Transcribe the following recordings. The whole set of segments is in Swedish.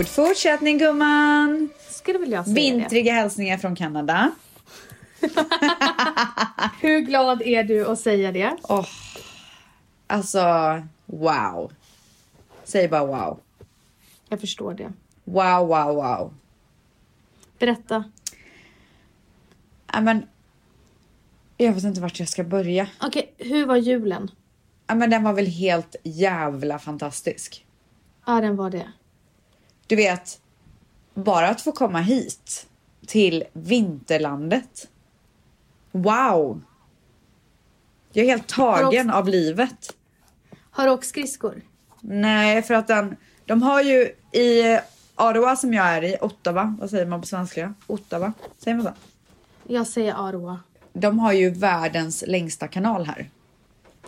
God fortsättning gumman! Skulle väl jag säga Vintriga hälsningar från Kanada. det. Hur glad är du att säga det? Åh, alltså wow. Säg bara wow. Jag förstår det. Wow, wow, wow. Berätta. Men, jag vet inte vart jag ska börja. Okej, hur var julen? Men den var väl helt jävla fantastisk. Ja, den var det. Du vet, bara att få komma hit till vinterlandet. Wow! Jag är helt tagen av livet. Har du åkt skridskor? Nej, för att den, de har ju i Ottawa som jag är i, Ottawa, vad säger man på svenska? Ottawa, säger man så? Jag säger Aroa. De har ju världens längsta kanal här.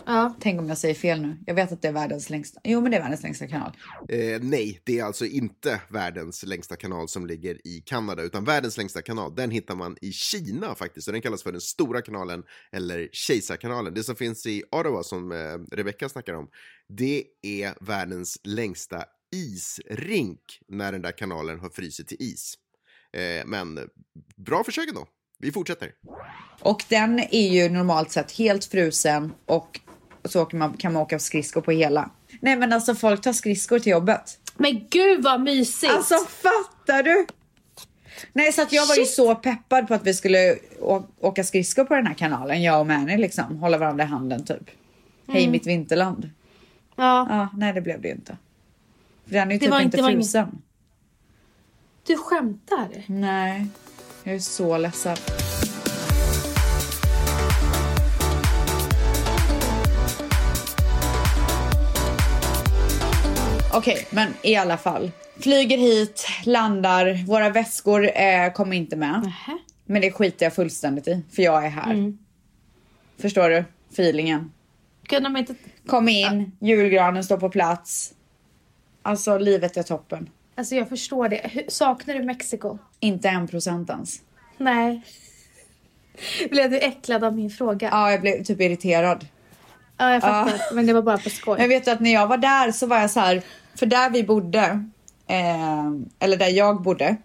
Ja. Tänk om jag säger fel nu. Jag vet att det är världens längsta. Jo, men det är världens längsta kanal. Eh, nej, det är alltså inte världens längsta kanal som ligger i Kanada, utan världens längsta kanal, den hittar man i Kina faktiskt, och den kallas för den stora kanalen, eller kejsarkanalen. Det som finns i Ottawa, som eh, Rebecca snackar om, det är världens längsta isrink när den där kanalen har frysit till is. Eh, men bra försök ändå. Vi fortsätter. Och den är ju normalt sett helt frusen och så man, kan man åka skridskor på hela. Nej men alltså folk tar skridskor till jobbet. Men gud vad mysigt! Alltså fattar du? Nej så att jag var ju så peppad på att vi skulle åka skridskor på den här kanalen, jag och Mani liksom. Hålla varandra i handen typ. Mm. Hej mitt vinterland. ja. Ja, nej det blev det ju inte. Den är ju Det typ var inte inte- frusen. Du skämtar? Nej, jag är så ledsen. Okej, men i alla fall. Flyger hit, landar, våra väskor eh, kommer inte med. Nähä. Men det skiter jag fullständigt i, för jag är här. Förstår du? Feelingen. Kunde de inte... Kom in, julgranen står på plats. Alltså, livet är toppen. Alltså jag förstår det. Hur- Saknar du Mexiko? Inte en procent ens. Nej. Blev du äcklad av min fråga? Ja, jag blev typ irriterad. Ja, jag fattar. Men det var bara på skoj. Jag vet att när jag var där så var jag så här, för där vi bodde, eh, eller där jag bodde,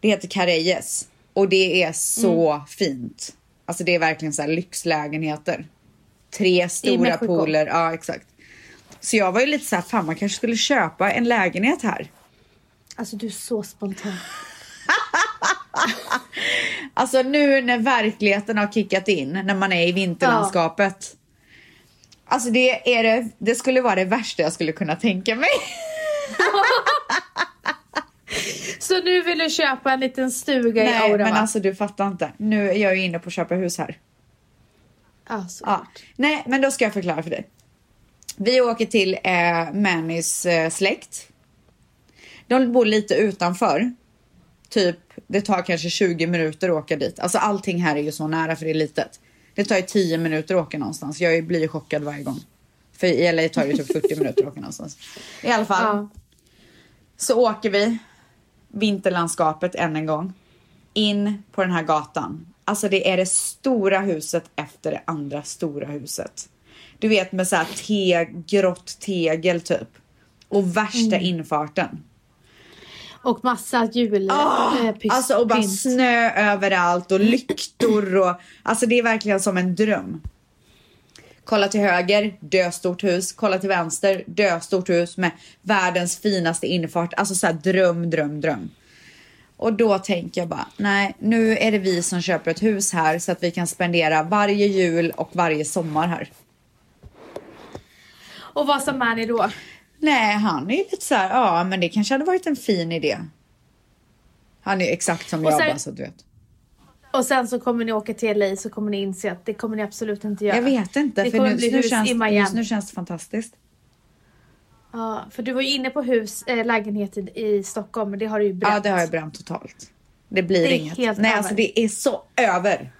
det heter Careyes och det är så fint. Alltså det är verkligen så här lyxlägenheter. Tre stora pooler, ja exakt. Så jag var ju lite så här, fan man kanske skulle köpa en lägenhet här. Alltså du är så spontan. Alltså nu när verkligheten har kickat in, när man är i vinterlandskapet. Alltså det är det, det skulle vara det värsta jag skulle kunna tänka mig. Så nu vill du köpa en liten stuga i Nej, Aura men va? alltså du fattar inte. Nu är jag ju inne på att köpa hus här. Ja, så. Ja. Nej, men då ska jag förklara för dig. Vi åker till eh, Mannys eh, släkt. De bor lite utanför. Typ, det tar kanske 20 minuter att åka dit. Alltså allting här är ju så nära för det är litet. Det tar ju 10 minuter att åka någonstans. Jag blir ju chockad varje gång. För i LA tar det typ 40 minuter att åka någonstans. I alla fall. Ja. Så åker vi vinterlandskapet än en gång. In på den här gatan. Alltså det är det stora huset efter det andra stora huset. Du vet med så här te, grått tegel typ. Och värsta infarten. Och massa jul... Ah, eh, pynt- alltså och bara pynt. snö överallt och lyktor och alltså det är verkligen som en dröm. Kolla till höger, döstort hus. Kolla till vänster, döstort hus med världens finaste infart. Alltså så här dröm, dröm, dröm. Och då tänker jag bara, nej, nu är det vi som köper ett hus här så att vi kan spendera varje jul och varje sommar här. Och vad sa Mani då? Nej, han är lite så här, ja, men det kanske hade varit en fin idé. Han är exakt som Och jag sen- bara så att du vet. Och sen så kommer ni åka till LA så kommer ni inse att det kommer ni absolut inte göra. Jag vet inte, Det för nu, nu, känns, just nu känns det fantastiskt. Ja, för du var ju inne på hus, äh, lägenhet i, i Stockholm men det har du ju bränt. Ja, det har jag bränt totalt. Det blir Det inget. Nej, över. alltså det är så över.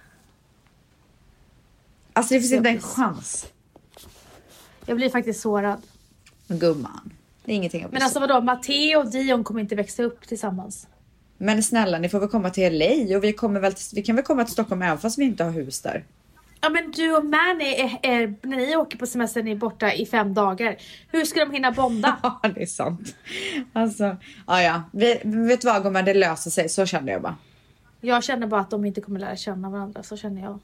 Alltså det finns inte en chans. Jag blir faktiskt sårad. Gumman, det är ingenting bli Men alltså vadå, Matteo och Dion kommer inte växa upp tillsammans? Men snälla, ni får väl komma till LA och vi, kommer väl vi kan väl komma till Stockholm även fast vi inte har hus där. Ja men du och Manny, är, är, när ni åker på semester, ni är borta i fem dagar. Hur ska de hinna bonda? Ja, det är sant. Alltså, ja, ja. Vi, vet du vad gumman, det löser sig. Så kände jag bara. Jag känner bara att de inte kommer lära känna varandra, så känner jag.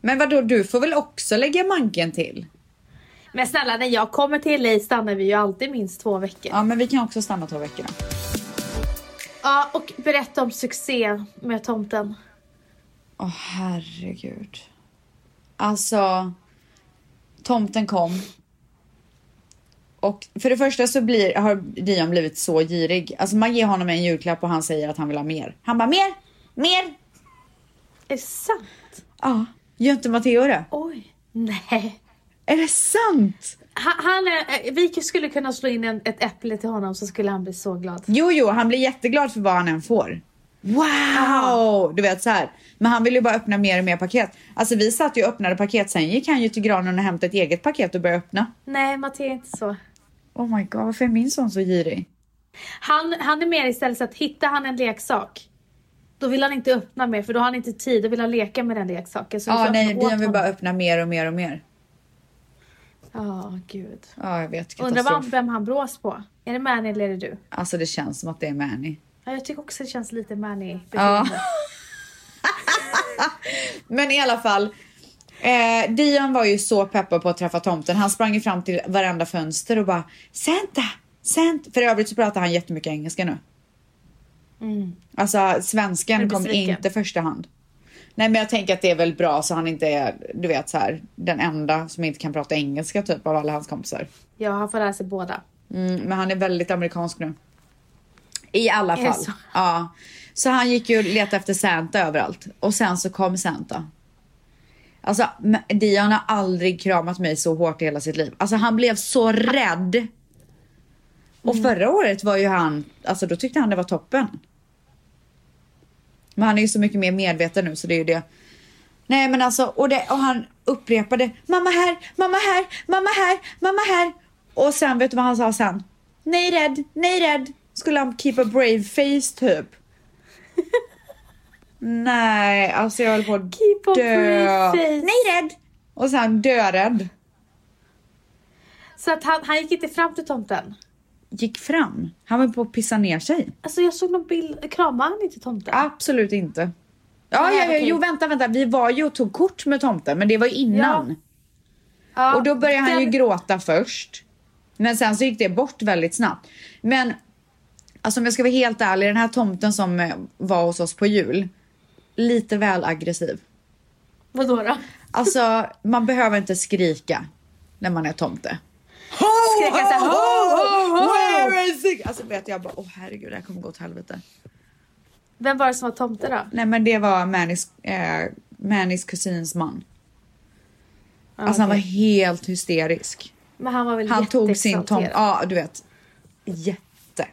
Men vadå, du får väl också lägga manken till? Men snälla, när jag kommer till LA stannar vi ju alltid minst två veckor. Ja, men vi kan också stanna två veckor då. Ja, och berätta om succé med tomten. Åh herregud. Alltså, tomten kom. Och för det första så blir, har Dion blivit så girig. Alltså man ger honom en julklapp och han säger att han vill ha mer. Han bara mer, mer. Är det sant? Ja, gör inte Matteo det? Oj. Nej. Är det sant? Han, han är, vi skulle kunna slå in en, ett äpple till honom så skulle han bli så glad. Jo, jo, han blir jätteglad för vad han än får. Wow! Du vet så här. Men han vill ju bara öppna mer och mer paket. Alltså vi satt ju och öppnade paket, sen gick han ju till granen och hämtade ett eget paket och började öppna. Nej, Matteo är inte så. Oh my god, varför är min son så girig? Han, han är mer istället så att hittar han en leksak då vill han inte öppna mer för då har han inte tid. Då vill han leka med den leksaken. Så får nej, Dion vill bara öppna mer och mer och mer. Ja, gud. Ja, jag vet. Undrar vad, vem han brås på. Är det Manny eller är det du? Alltså det känns som att det är Manny. Ja, jag tycker också det känns lite Manny. Ja. Men i alla fall. Eh, Dion var ju så peppad på att träffa tomten. Han sprang ju fram till varenda fönster och bara Santa, Santa. För övrigt så pratar han jättemycket engelska nu. Mm. Alltså svenskan kom inte första hand. Nej men jag tänker att det är väl bra så han inte är, du vet så här, den enda som inte kan prata engelska typ av alla hans kompisar. Ja, han får lära sig båda. Mm, men han är väldigt amerikansk nu. I alla fall. så? Ja. Så han gick ju och letade efter Santa överallt. Och sen så kom Santa. Alltså Dion har aldrig kramat mig så hårt i hela sitt liv. Alltså han blev så rädd. Och Mm. förra året var ju han, alltså då tyckte han det var toppen. Men han är ju så mycket mer medveten nu så det är ju det. Nej men alltså, och, det, och han upprepade mamma här, mamma här, mamma här, mamma här. Och sen vet du vad han sa sen? Nej rädd, nej rädd. Skulle han keep a brave face typ. nej, alltså jag höll på att Keep a dö. brave face. Nej rädd. Och sen dörädd. Så att han, han gick inte fram till tomten. Gick fram. Han var på att pissa ner sig. Alltså jag såg någon bild. Kramade han inte tomten? Absolut inte. Ja, Nej, ja, ja, okej. jo vänta, vänta. Vi var ju och tog kort med tomten, men det var ju innan. Ja, Och då började han ju den- gråta först. Men sen så gick det bort väldigt snabbt. Men alltså om jag ska vara helt ärlig, den här tomten som eh, var hos oss på jul, lite väl aggressiv. Vadå då? Alltså man behöver inte skrika när man är tomte. Skrek han såhär ho, ho, ho! Where is it? Alltså vet jag bara, åh herregud det här kommer gå åt helvete. Vem var det som var tomte då? Nej men det var Mannys, eh, Mannys kusins man. Ja, Alltså han var helt hysterisk. Men han var väl Han tog sin tomt, jätteexalterad. ja du vet. Jätte.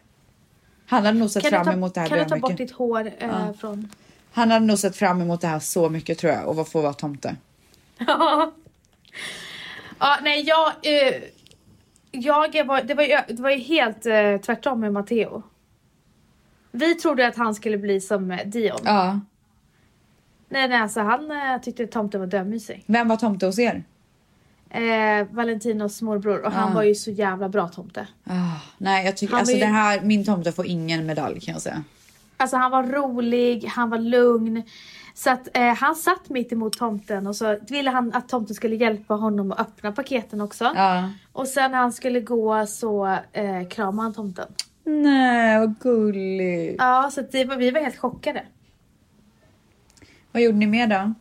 Han hade nog sett Kan, fram ta, emot det här kan du ta mycket. bort ditt hår eh, från... Han hade nog sett fram emot det här så mycket tror jag och få vara tomte. Ja. ja, nej jag... Eh, jag var, det, var det var ju helt eh, tvärtom med Matteo. Vi trodde att han skulle bli som eh, Dion. Ja. Nej, nej, alltså han eh, tyckte tomten var dömysig. Vem var tomte hos er? Eh, Valentinos morbror och han Ja. var ju så jävla bra tomte. Ah, nej jag tycker alltså ju- det här, min tomte får ingen medalj kan jag säga. Alltså han var rolig, han var lugn. Så att eh, han satt mitt emot tomten och så ville han att tomten skulle hjälpa honom att öppna paketen också. Ja. Och sen när han skulle gå så eh, kramade han tomten. Nej vad gulligt. Ja, så det var, vi var helt chockade. Vad gjorde ni mer då?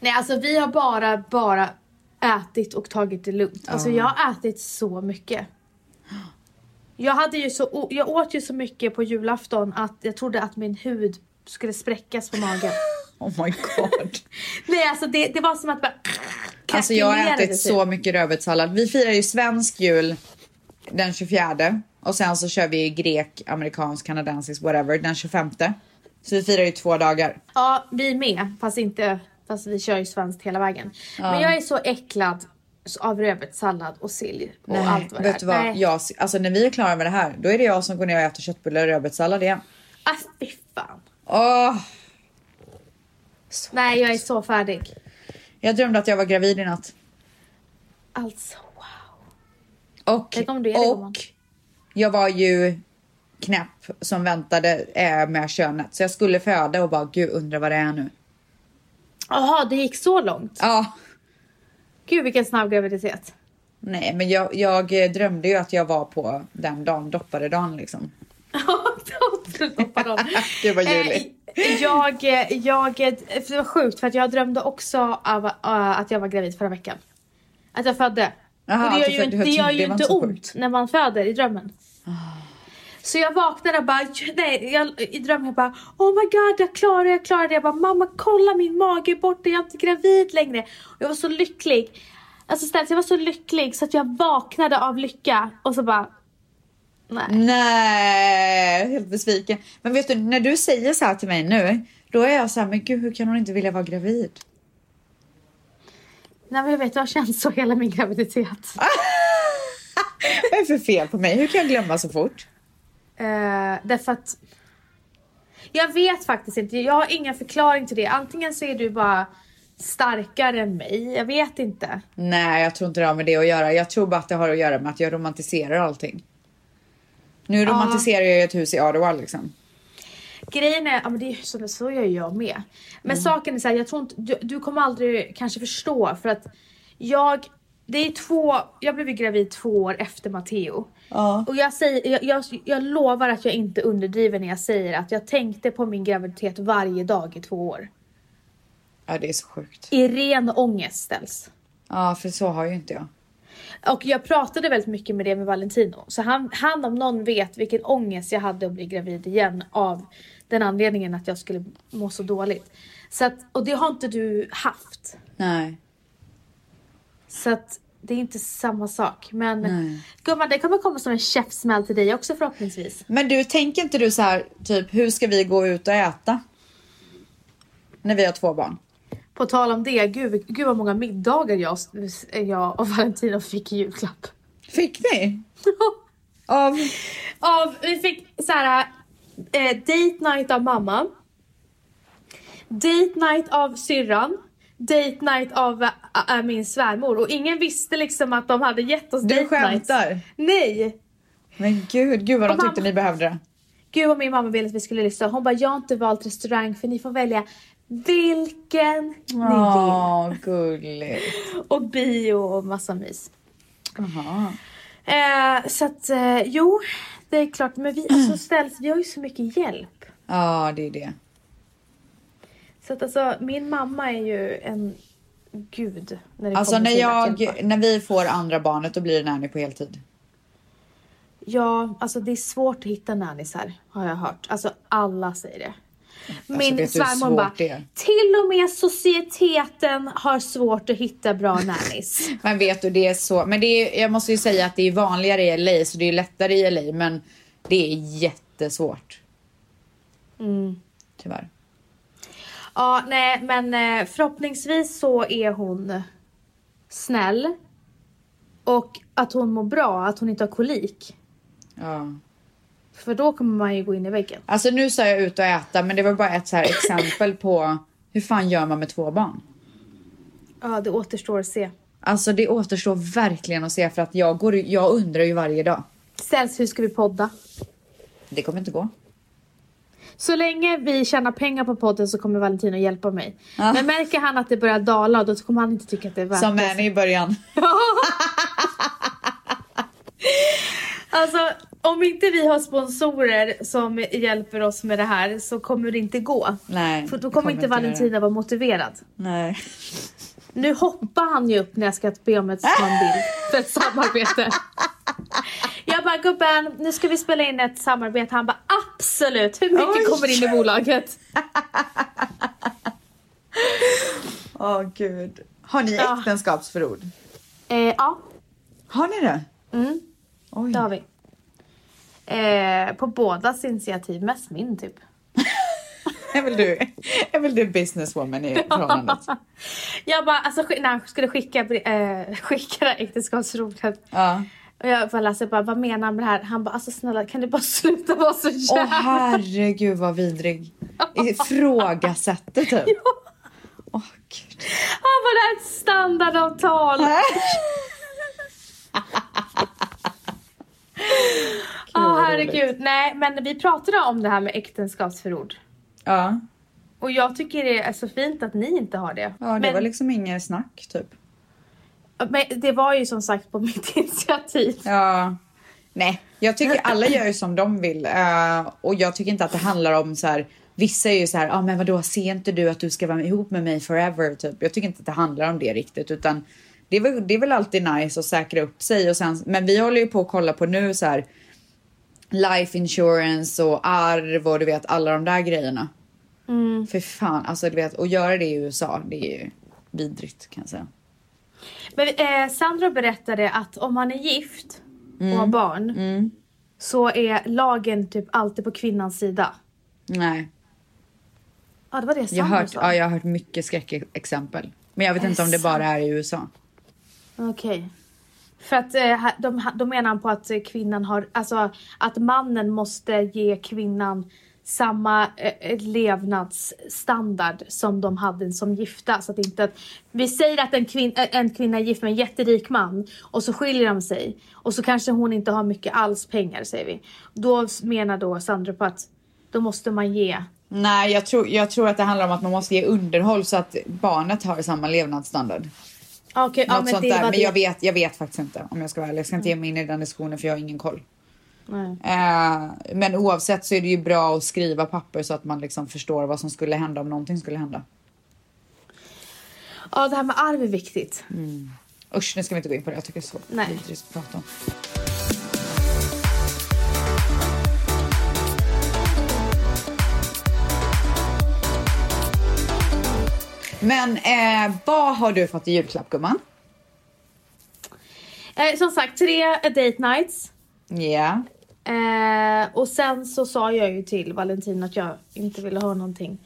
Nej, alltså vi har bara, bara ätit och tagit det lugnt. Alltså jag har ätit så mycket. Jag, hade ju så, jag åt ju så mycket på julafton att jag trodde att min hud skulle spräckas på magen. Oh my god. Nej, alltså det, det var som att bara... Alltså jag har ätit typ. så mycket rödbetssallad. Vi firar ju svensk jul den 24 och sen så kör vi grek, amerikansk, kanadensisk, whatever den 25. Så vi firar ju två dagar. Ja, vi med. Fast inte... Fast vi kör ju svenskt hela vägen. Men jag är så äcklad av rödbetssallad och sill och Nej, allt vad det vet är. du vad? Nej. Jag, alltså när vi är klara med det här, då är det jag som går ner och äter köttbullar och rödbetssallad igen. Ah, fy fan. Åh! Så. Nej, jag är så färdig. Jag drömde att jag var gravid i natt. Alltså, wow. Och, och jag var ju knäpp som väntade eh, med könet. Så jag skulle föda och bara, gud undrar vad det är nu. Jaha, det gick så långt? Ja, Gud vilken snabb graviditet. nej men jag, jag eh, drömde ju att jag var på den dagen, dopparedagen liksom. Gud, vad ljuvligt. Eh, jag, jag, för det var sjukt för att jag drömde också av uh, att jag var gravid förra veckan. Att jag födde. Jaha, och det gör ju, inte- det gör ju inte ont när man föder i drömmen. Så jag vaknade och bara, nej, jag, i drömmen jag bara, oh my god jag klarar det, jag klarar det. Jag bara, mamma kolla min mage är borta, jag är inte gravid längre. Och jag var så lycklig. Alltså ställs, jag var så lycklig så att jag vaknade av lycka och så bara, nej. Nej, helt besviken. Men vet du, när du säger så här till mig nu, då är jag så här, men gud hur kan hon inte vilja vara gravid? Nej men jag vet, jag har känt så hela min graviditet. Vad är för fel på mig? Hur kan jag glömma så fort? Uh, därför att jag vet faktiskt inte, jag har ingen förklaring till det. Antingen så är du bara starkare än mig, jag vet inte. Nej, jag tror inte det har med det att göra. Jag tror bara att det har att göra med att jag romantiserar allting. Nu romantiserar jag ju ett hus i Aroa liksom. Grejen är, ja men det är så, så gör jag med. Men saken är så här, jag tror inte, du, du kommer aldrig kanske förstå för att jag, det är två, jag blev gravid två år efter Matteo. Ja. Och jag, säger, jag, jag, jag lovar att jag inte underdriver när jag säger att jag tänkte på min graviditet varje dag i två år. Ja, det är så sjukt. I ren ångest ställs. Ja, för så har ju inte jag. Och jag pratade väldigt mycket med det med Valentino. Så han, han om någon vet vilken ångest jag hade att bli gravid igen av den anledningen att jag skulle må så dåligt. Så att, och det har inte du haft. Nej. Så att det är inte samma sak. Men Nej. gumman det kommer komma som en käftsmäll till dig också förhoppningsvis. Men du, tänker inte du så här, typ hur ska vi gå ut och äta? När vi har två barn. På tal om det, gud, gud vad många middagar jag, jag och Valentino fick i julklapp. Fick ni? Av? av, vi fick så här eh, date night av mamma. Date night av syrran. Date night av äh, min svärmor och ingen visste liksom att de hade gett oss Du date skämtar? nights. Nej! Men gud, gud vad de Och tyckte mamma- ni behövde det. Gud vad min mamma ville att vi skulle lyssna. Hon bara, jag har inte valt restaurang för ni får välja vilken ni vill. Åh, gulligt. Och bio och massa mys. Jaha. Eh, så att eh, jo, det är klart. Men vi, alltså, ställs, vi har ju så mycket hjälp. Ja, det är det. Så att alltså, min mamma är ju en gud. När det Alltså när, jag, när vi får andra barnet då blir det nanny på heltid. Ja, alltså det är svårt att hitta nannisar har jag hört. Alltså alla säger det. Min vet du hur svärmor bara, det till och med societeten har svårt att hitta bra nannis. Men vet du, det är så. Men det är, jag måste ju säga att det är vanligare i LA så det är lättare i LA men det är jättesvårt. Mm. Tyvärr. Ja, nej, men eh, förhoppningsvis så är hon snäll. Och att hon mår bra, att hon inte har kolik. Ja. För då kommer man ju gå in i väggen. Alltså nu sa jag ut och äta men det var bara ett så här exempel på hur fan gör man med två barn? Ja, det återstår att se. Alltså det återstår verkligen att se för att jag, går, jag undrar ju varje dag. Ställs, hur ska vi podda? Det kommer inte gå. Så länge vi tjänar pengar på podden så kommer Valentino hjälpa mig. Ja. Men märker han att det börjar dala då kommer han inte tycka att det är värt Som det. Manny i början. Alltså om inte vi har sponsorer som hjälper oss med det här så kommer det inte gå. Nej. För då kommer inte. Valentina vara motiverad. Nej. Nu hoppar han ju upp när jag ska be om ett bild för ett samarbete. Jag bara gubben, nu ska vi spela in ett samarbete. Han bara absolut, hur mycket Oj. kommer in i bolaget? Åh gud. Har ni Ja. äktenskapsförord? Eh, ja, Har ni det? mm, Oj. det har vi. Eh, på bådas initiativ, mest min typ. Är väl du, är väl du businesswoman i förhållandet? Jag bara, alltså när han skulle skicka, eh, skicka det här äktenskapsrodet. Ja. Och jag bara läste bara, vad menar han med det här? Han bara, alltså snälla kan du bara sluta vara så Åh jävla... herregud vad vidrig. Ifrågasätter typ. Han bara ett standardavtal. Ja, vad herregud. Nej, men vi pratade om det här med äktenskapsförord. Ja, Och jag tycker det är så fint att ni inte har det. ja det men, var liksom inget snack typ. men det var ju som sagt på mitt initiativ. Ja. Nej, jag tycker alla gör ju som de vill. eh, och jag tycker inte att det handlar om så här. Vissa är ju så här, ah, men vadå, ser inte du att du ska vara ihop med mig forever? Typ. Jag tycker inte att det handlar om det riktigt, utan det är väl, det är väl alltid nice att säkra upp sig och sen, men vi håller ju på att kolla på nu så här life insurance och arv och du vet alla de där grejerna. Mm. För fan, alltså du vet, att göra det i USA, det är ju vidrigt kan jag säga. Men eh, Sandro berättade att om man är gift och har barn Mm. så är lagen typ alltid på kvinnans sida. Nej, Ja, det var det jag har, Sandro hört, sa. ja, jag har hört mycket skräckexempel. Men jag vet inte om det bara är i USA. Okej. För att eh, de, de, då menar han på att eh, kvinnan har, alltså att mannen måste ge kvinnan samma eh, eh, levnadsstandard som de hade som gifta. Så att inte att, vi säger att en, kvin, en kvinna är gift med en jätterik man och så skiljer de sig och så kanske hon inte har mycket alls pengar säger vi. Då menar då Sandra på att då måste man ge. Nej, jag tror, jag tror att det handlar om att man måste ge underhåll så att barnet har samma levnadsstandard. Okej, ja, Något men sånt det där. Men jag vet, jag vet faktiskt inte om jag ska vara ärlig. Jag ska inte ge mig in i den diskussionen för jag har ingen koll. Eh, men oavsett så är det ju bra att skriva papper så att man liksom förstår vad som skulle hända om någonting skulle hända. Ja, det här med arv är viktigt. Usch, nu ska vi inte gå in på det. Jag tycker det är så Nej. att prata om. Men eh, vad har du fått i julklapp gumman? Eh, som sagt, tre date nights. Ja. Eh, och sen så sa jag ju till Valentin att jag inte ville ha någonting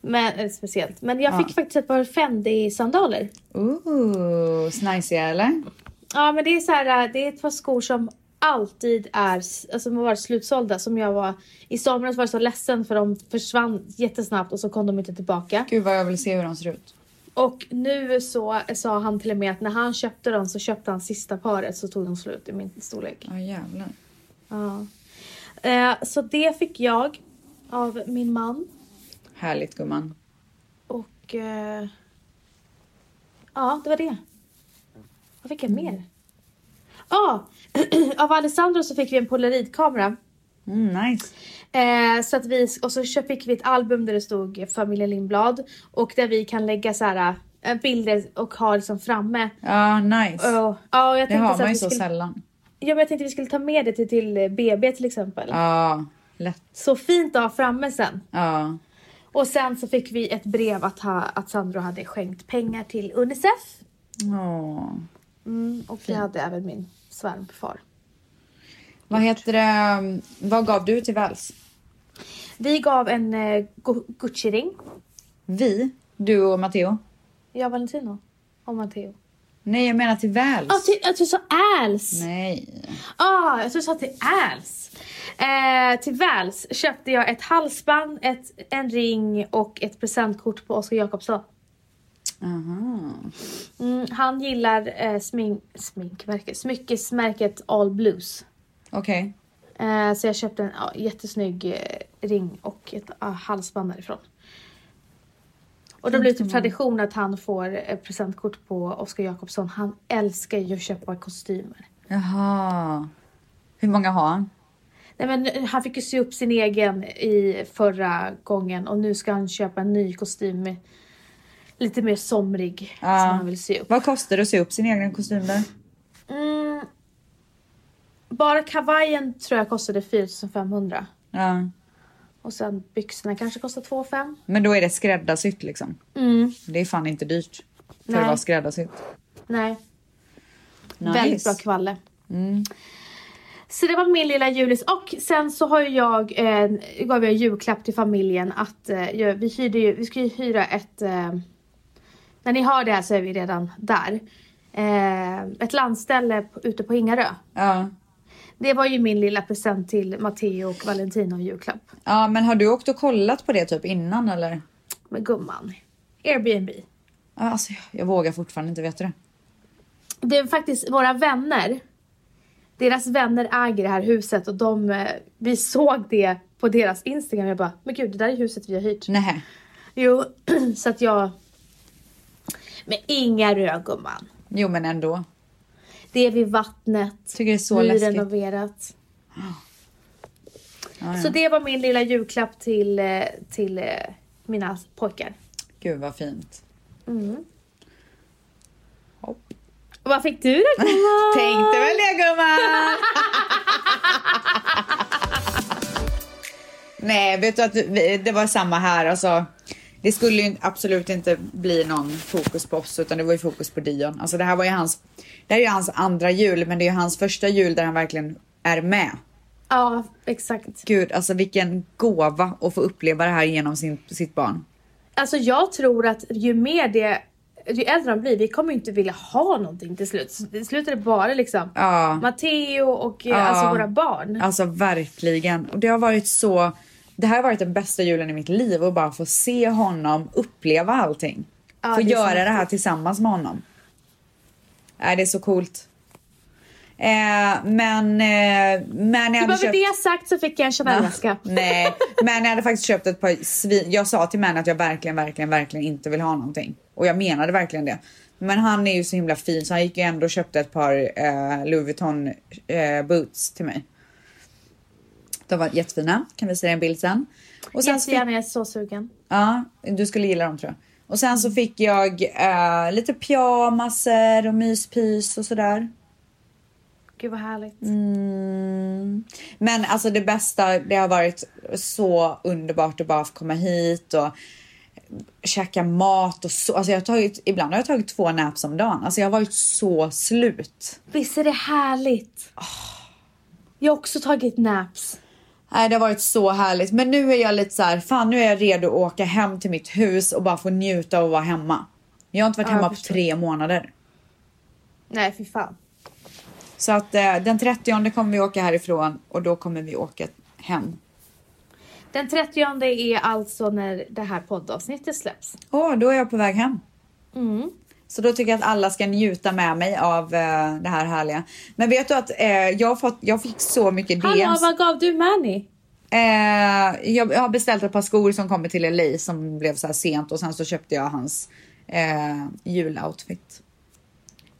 men, eh, speciellt. Men jag Ja. fick faktiskt ett par Fendi-sandaler. Ooh, snajsiga eller? Ja men det är så här, eh, det är ett par skor som alltid är, alltså har varit slutsålda. Som jag var, i somras var jag så ledsen för de försvann jättesnabbt och så kom de inte tillbaka. Gud vad jag vill se hur de ser ut. Och nu så sa han till och med att när han köpte dem så köpte han sista paret så tog de slut i min storlek. Ja jävlar. Ja. Eh, så det fick jag av min man. Härligt gumman. Och... Eh, ja, det var det. Vad fick jag mer? Ja, av Alessandro så fick vi en polaroidkamera. Mm, nice. Eh, så att vi, och så fick vi ett album där det stod familjen Lindblad. Och där vi kan lägga så här eh, bilder och ha liksom framme. Ja, nice. Och, ja, jag det har man ju så skulle, sällan. ja, men jag tänkte vi skulle ta med det till, till BB till exempel. Ja, lätt. Så fint att ha framme sen. Ja. Och sen så fick vi ett brev att, ha, att Sandro hade skänkt pengar till Unicef. Åh. Mm, och jag hade även min svärmfar. Vad heter det? Vad gav du till Väls? Vi gav en eh, Gu- Gucci-ring. Vi? Du och Matteo? Jag, Valentino och Matteo. Nej, jag menar till Väls. Ah, till, jag tror du sa Als! Nej. Ah, jag tror du sa till Als. Eh, till Vals köpte jag ett halsband, ett, en ring och ett presentkort på Oscar Jakobsson. Mm, han gillar eh, smink, sminkmärket, smyckesmärket All Blues. Okej. Eh, så jag köpte en ja, jättesnygg eh, ring och ett ah, halsband därifrån. Och då blir det typ tradition att han får eh, presentkort på Oscar Jakobsson. Han älskar ju att köpa kostymer. Jaha. Hur många har han? Nej, men eh, han fick ju sy upp sin egen i förra gången och nu ska han köpa en ny kostym lite mer somrig Ja. som han vill sy upp. Vad kostar det att sy upp sin egen kostym där? Mm, bara kavajen tror jag kostade 4500 Ja. och sen byxorna kanske kostar 2 5. Men då är det skräddarsytt liksom. Mm, Det är fan inte dyrt. För Nej. att vara skräddarsytt. nej, Nice. väldigt bra kvalle. Mm. Så det var min lilla julis och sen så har jag, eh, gav jag julklapp till familjen att eh, vi hyrde ju, vi ska ju hyra ett, eh, när ni hör det här så är vi redan där. Eh, ett landställe ute på Ingarö. Ja. Det var ju min lilla present till Matteo och Valentino i julklapp. ja, men har du åkt och kollat på det typ innan eller? Men gumman, Airbnb. Ja, Alltså, jag, jag vågar fortfarande inte, vet du det? Det är faktiskt våra vänner. Deras vänner äger det här huset och de, eh, vi såg det på deras Instagram. Jag bara, men gud det där är huset vi har hyrt. Nej. Jo, så att jag... Men inga rör gumman. Jo, men ändå. Det är vid vattnet. Tycker det är så läskigt. Nyrenoverat. Ja, ja. Så det var min lilla julklapp till, eh, till eh, mina pojkar. Gud vad fint. Mm. Hopp. Vad fick du då gumman? Tänkte väl det gumman! Nej, vet du att det var samma här. Alltså, det skulle ju absolut inte bli någon fokus på oss utan det var ju fokus på Dion. Alltså det här var ju hans, det här är ju hans andra jul men det är ju hans första jul där han verkligen är med. Ja, exakt. Gud, alltså vilken gåva att få uppleva det här genom sin, sitt barn. Alltså jag tror att ju mer det, ju äldre de blir, vi kommer ju inte vilja ha någonting till slut. Till slut är det bara liksom Ja. Matteo och eh, Ja. alltså våra barn. Alltså verkligen. Och det har varit så, det här har varit den bästa julen i mitt liv och bara få se honom uppleva allting. Ja, få det göra det här tillsammans med honom. Nej, det är så coolt. Eh, men, eh, men jag hade köpt... det sagt så fick jag en Chanel-väska. Nej, men jag hade faktiskt köpt ett par svin... Jag sa till Manny att jag verkligen, verkligen, verkligen inte vill ha någonting. Och jag menade verkligen det. Men han är ju så himla fin så han gick ju ändå och köpte ett par eh, Louis Vuitton eh, boots till mig. De var jättefina, kan vi se en bild sen. Och sen så fick, Jättegärna, jag är så sugen. ja, du skulle gilla dem tror jag. Och sen så fick jag eh, lite pyjamaser och myspys och sådär. Gud vad härligt. Mm. Men alltså det bästa, det har varit så underbart att bara få komma hit och käka mat och så. Alltså jag har tagit, ibland har jag tagit två naps om dagen. Alltså jag har varit så slut. Visst är det härligt? Jag har också tagit naps. Nej, det har varit så härligt. Men nu är jag lite så här, fan nu är jag redo att åka hem till mitt hus och bara få njuta av att vara hemma. Jag har inte varit Ja, hemma på tre månader. Nej, fy fan. Så att eh, den 30 kommer vi åka härifrån och då kommer vi åka hem. Den 30 är alltså när det här poddavsnittet släpps. Åh, då är jag på väg hem. Mm. Så då tycker jag att alla ska njuta med mig av eh, det här härliga. Men vet du att eh, jag, fått, jag fick så mycket Hallå, DMs. vad gav du Manny? Eh, jag har beställt ett par skor som kommer till LA som blev så här sent och sen så köpte jag hans eh, juloutfit.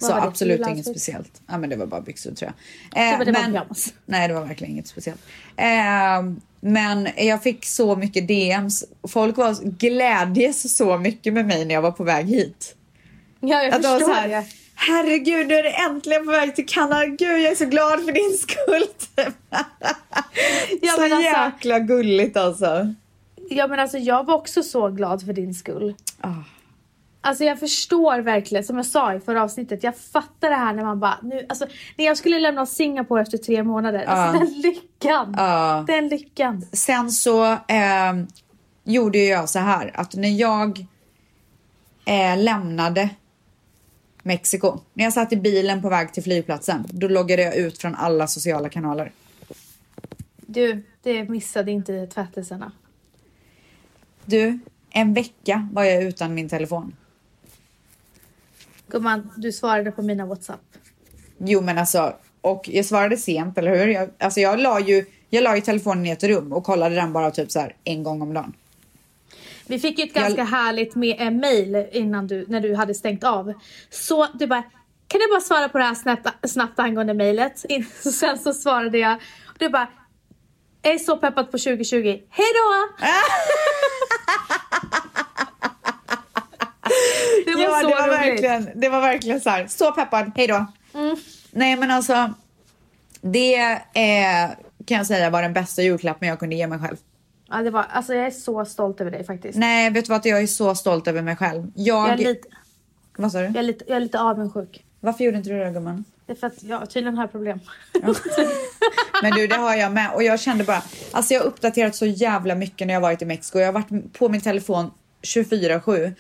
Vad Så var absolut inget speciellt. Ja men det var bara byxor tror jag. Eh, Det var- det var men, pyjamas. nej det var verkligen inget speciellt. Eh, men jag fick så mycket DMs. Folk var glädjes så mycket med mig när jag var på väg hit. Ja, jag Att förstår så här, det. Herregud, nu är det äntligen på väg till Kanada. Gud, jag är så glad för din skull. Ja, så men alltså- jäkla gulligt alltså. Ja, men alltså jag var också så glad för din skull. Ah. Alltså jag förstår verkligen, som jag sa i förra avsnittet, jag fattar det här när man bara, nu, alltså när jag skulle lämna Singapore efter tre månader, alltså Ja. den lyckan. Ja. Den lyckan. Sen så eh, gjorde jag så här att när jag eh, lämnade Mexiko, när jag satt i bilen på väg till flygplatsen, då loggade jag ut från alla sociala kanaler. Du, det missade inte tvättelserna. Du, en vecka var jag utan min telefon. Gumman, du svarade på mina WhatsApp. Jo men alltså, och jag svarade sent, eller hur? Jag, alltså jag la ju, jag la ju telefonen i ett rum och kollade den bara typ så här en gång om dagen. Vi fick ju ett Jag- ganska härligt med en mail innan du, när du hade stängt av. Så du bara, kan du bara svara på det här snabbt, snabbt angående mejlet? Sen så svarade jag, och du bara, jag är så peppad på 2020, hej då! det var ja, så det var roligt. verkligen, det var verkligen så här, så peppad, hej då. Mm. Nej men alltså, det är, kan jag säga var den bästa julklappen jag kunde ge mig själv. Ja, det var, alltså jag är så stolt över dig faktiskt. Nej, vet du vad? Jag är så stolt över mig själv. Jag... Jag, är lite, Vad sa du? jag, är lite, jag är lite avundsjuk. Varför gjorde inte du det gumman? Det är för att jag tydligen har problem. Men du, det har jag med. Och jag kände bara, alltså jag har uppdaterat så jävla mycket när jag varit i Mexiko. Jag har varit på min telefon 24-7.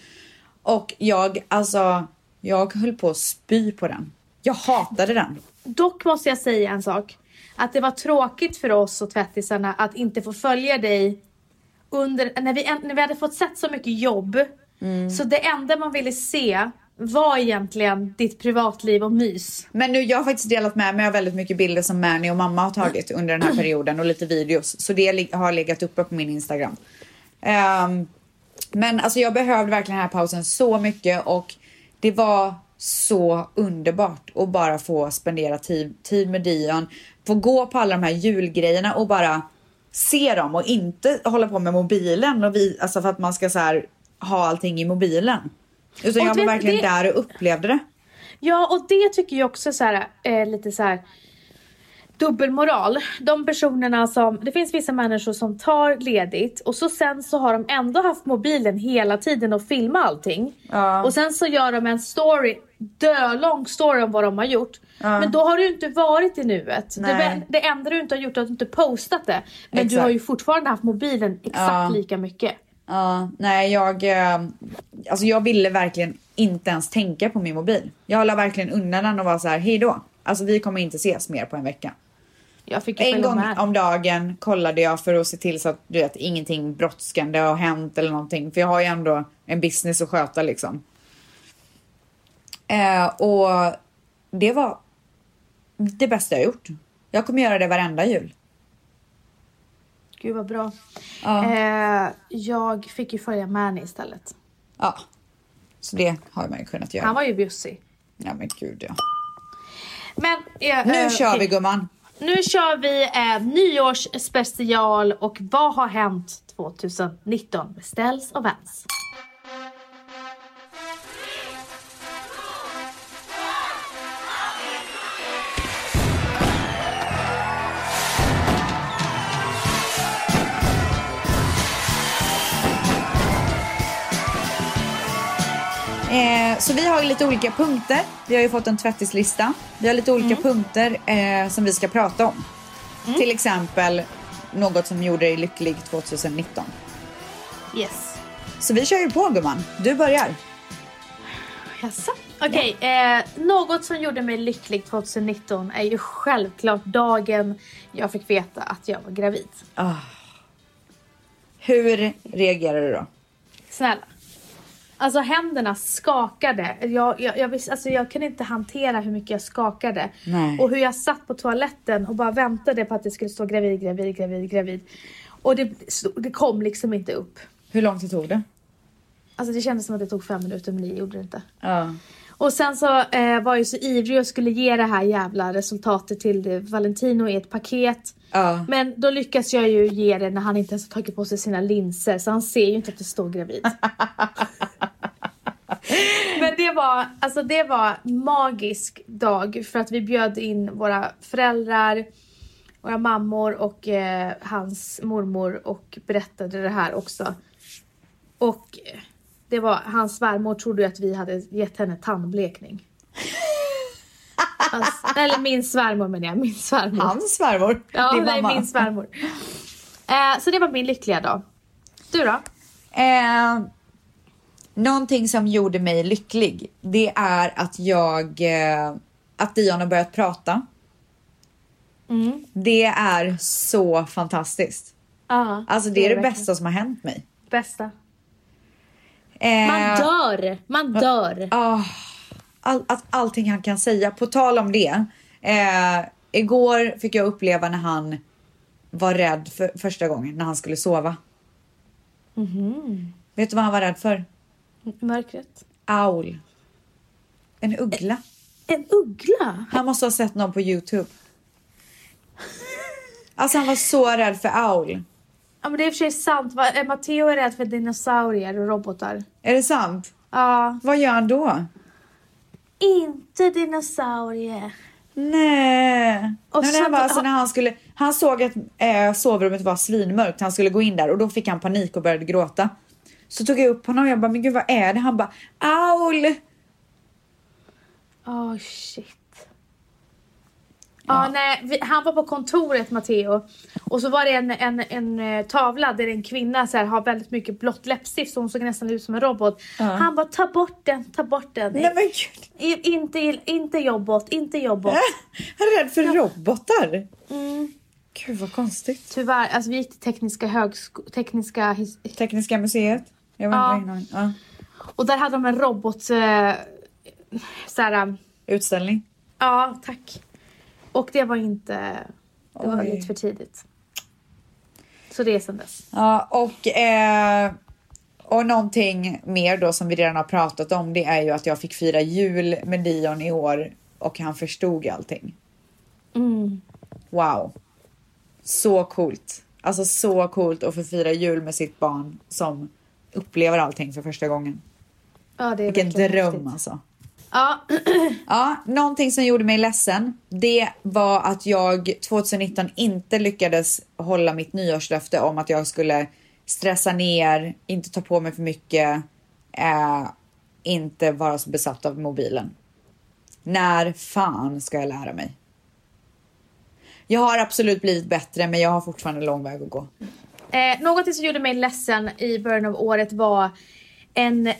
Och jag, alltså, jag höll på att spy på den. Jag hatade den. Dock måste jag säga en sak. Att det var tråkigt för oss och tvättisarna att inte få följa dig under, när vi, när vi hade fått sett så mycket jobb Så det enda man ville se var egentligen ditt privatliv och mys. Men nu, jag har faktiskt delat med mig av väldigt mycket bilder som Mani och mamma har tagit under den här perioden och lite videos. Så det har legat uppe på min Instagram. Ehm, men alltså jag behövde verkligen den här pausen så mycket och det var så underbart att bara få spendera tid, tid med Dion. Få gå på alla de här julgrejerna och bara se dem och inte hålla på med mobilen och vi, alltså för att man ska så här, ha allting i mobilen. Utan Och jag var verkligen det- där och upplevde det. Ja, och det tycker jag också så här, eh, lite så här dubbelmoral. De personerna som, det finns vissa människor som tar ledigt och så sen så har de ändå haft mobilen hela tiden och filmat allting. Ja. Och sen så gör de en story, dölång story om vad de har gjort. Men då har du inte varit i nuet. Det, det enda du inte har gjort är att du inte postat det. Men du Exakt. har ju fortfarande haft mobilen exakt Ja. lika mycket. Ja, nej jag, eh, alltså jag ville verkligen inte ens tänka på min mobil. Jag la verkligen undan den och var så här, hej då. Alltså vi kommer inte ses mer på en vecka. En gång med. om dagen kollade jag för att se till så att du vet, ingenting brådskande har hänt eller någonting. För jag har ju ändå en business att sköta liksom. Eh, och det var det bästa jag gjort. Jag kommer göra det varenda jul. Gud vad bra. Ja. Eh, jag fick ju följa Mani istället. ja. Så det har man ju kunnat göra. Han var ju bjussig. Ja men gud ja. Men, eh, Nu kör vi gumman. Nu kör vi eh, nyårsspecial och vad har hänt 2019 med Ställs och Vans? Så vi har lite olika punkter. Vi har ju fått en tvättislista. Vi har lite olika punkter eh, som vi ska prata om. Till exempel något som gjorde dig lycklig 2019. Yes. Så vi kör ju på gumman. Du börjar. Jaså? Okej, eh, något som gjorde mig lycklig 2019 är ju självklart dagen jag fick veta att jag var gravid. Hur reagerar du då? Snälla. Alltså händerna skakade. Jag, jag, jag, visste, alltså, jag kunde inte hantera hur mycket jag skakade. Nej. Och hur jag satt på toaletten och bara väntade på att det skulle stå gravid, gravid, gravid, gravid. Och det, det kom liksom inte upp. Hur lång tid tog det? Alltså det kändes som att det tog fem minuter men det gjorde det inte. Ja. Och sen så eh, var jag så ivrig och skulle ge det här jävla resultatet till Valentino i ett paket. Ja. Men då lyckas jag ju ge det när han inte ens har tagit på sig sina linser så han ser ju inte att det står gravid. Men det var, alltså det var magisk dag för att vi bjöd in våra föräldrar, våra mammor och eh, hans mormor och berättade det här också. Och eh, det var, hans svärmor trodde att vi hade gett henne tandblekning. Alltså, eller min svärmor menar jag, min svärmor. Hans svärmor. Ja, din är mamma. min svärmor. Eh, så det var min lyckliga dag. Du då? Eh, någonting som gjorde mig lycklig, det är att jag, eh, att Dion har börjat prata. Mm. Det är så fantastiskt. Ja, Alltså det är det verkligen. bästa som har hänt mig. Bästa. Eh, Man dör! Man dör! ah, all, att allting han kan säga. På tal om det. Eh, igår fick jag uppleva när han var rädd för första gången när han skulle sova. Mhm. Vet du vad han var rädd för? Mörkret. Aul. En uggla. En uggla? Han måste ha sett någon på Youtube. Alltså han var så rädd för aul. Ja men det är i och för sig sant. Eh, Matteo är rädd för dinosaurier och robotar. Är det sant? Ja. Vad gör han då? Inte dinosaurier. Nej. Och Nej, han, var, alltså, när han, skulle, han såg att eh, sovrummet var svinmörkt. Han skulle gå in där och då fick han panik och började gråta. Så tog jag upp honom och jag bara, men gud vad är det? Han bara, aul! Åh oh, shit. Ja, nej, vi, han var på kontoret Matteo och så var det en, en, en eh, tavla där en kvinna så här, har väldigt mycket blått läppstift så hon såg nästan ut som en robot. Han bara ta bort den, ta bort den. Nej men gud. Inte, inte jobbot, inte jobbot. Han är rädd för robotar. Mm. Gud vad konstigt. Tyvärr, alltså vi gick till tekniska högsko- tekniska his- Tekniska museet. Jag var Ja. inte ja. Och där hade de en robot... Eh, såhär, Utställning? ja tack. Och det var inte... Det var Oj. lite för tidigt. Så det är sen dess. Ja, och, eh, och någonting mer då som vi redan har pratat om, det är ju att jag fick fira jul med Dion i år och han förstod allting. Mm. Wow. Så coolt. Alltså så coolt att få fira jul med sitt barn som upplever allting för första gången. Ja, det är Vilken dröm häftigt. alltså. Ja, Ja, någonting som gjorde mig ledsen, det var att jag 2019 inte lyckades hålla mitt nyårslöfte om att jag skulle stressa ner, inte ta på mig för mycket, eh, inte vara så besatt av mobilen. När fan ska jag lära mig? Jag har absolut blivit bättre, men jag har fortfarande lång väg att gå. Eh, något som gjorde mig ledsen i början av året var en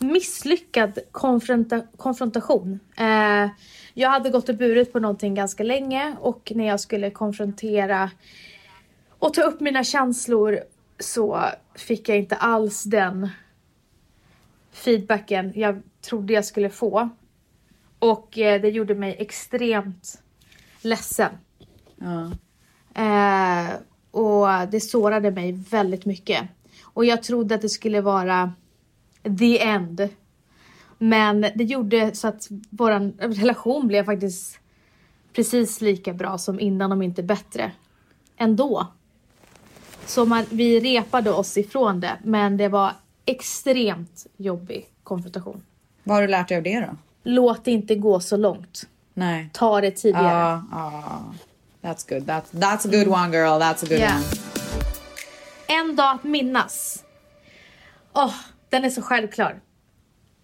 misslyckad konfronta- konfrontation. Eh, jag hade gått och burit på någonting ganska länge och när jag skulle konfrontera och ta upp mina känslor så fick jag inte alls den feedbacken jag trodde jag skulle få. Och eh, det gjorde mig extremt ledsen. Ja. Eh, och det sårade mig väldigt mycket. Och jag trodde att det skulle vara the end. Men det gjorde så att vår relation blev faktiskt precis lika bra som innan, om inte bättre. Ändå. Så man, vi repade oss ifrån det, men det var extremt jobbig konfrontation. Vad har du lärt dig av det då? Låt det inte gå så långt. Nej. Ta det tidigare. Ja, ja. That's good. That's, that's a good one girl. That's a good Ja. one. En dag att minnas. Åh, den är så självklar.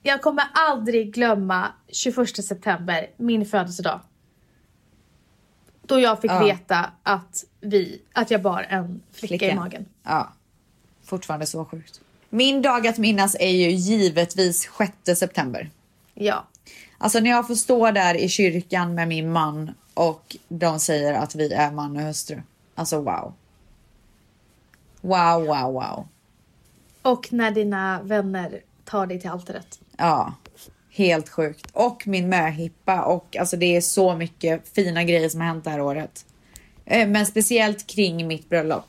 Jag kommer aldrig glömma 21 september, min födelsedag. Då jag fick Ja. veta att, vi, att jag bar en flicka, i magen. Ja. Fortfarande så sjukt. Min dag att minnas är ju givetvis 6 september. Ja. Alltså när jag får stå där i kyrkan med min man och de säger att vi är man och hustru. Alltså wow. Wow, wow, wow. Och när dina vänner tar dig till altaret. Ja, helt sjukt. Och min möhippa och alltså det är så mycket fina grejer som har hänt det här året. Eh, Men speciellt kring mitt bröllop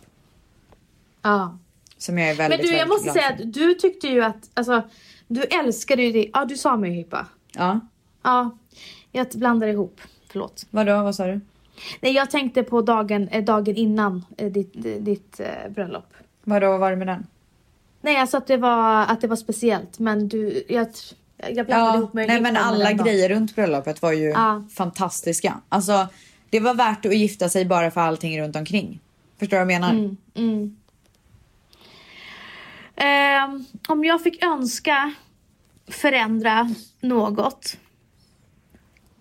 Ja. som jag är Men väldigt, du, jag måste säga att du tyckte ju att, alltså, du älskade ju det. Ja, du sa mig hippa. Ja, Ja, jag blandar ihop. Förlåt. vadå, vad sa du? Nej, jag tänkte på dagen, eh, dagen innan eh, ditt, eh, ditt eh, bröllop. Vadå, vad var det med den? Nej, alltså att det var, att det var speciellt. Men du, jag, jag blandade Ja, ihop mig. nej men alla grejer runt bröllopet var ju Ja. fantastiska. Alltså, det var värt att gifta sig bara för allting runt omkring. Förstår du vad jag menar? Mm, mm. Ehm, om jag fick önska förändra något.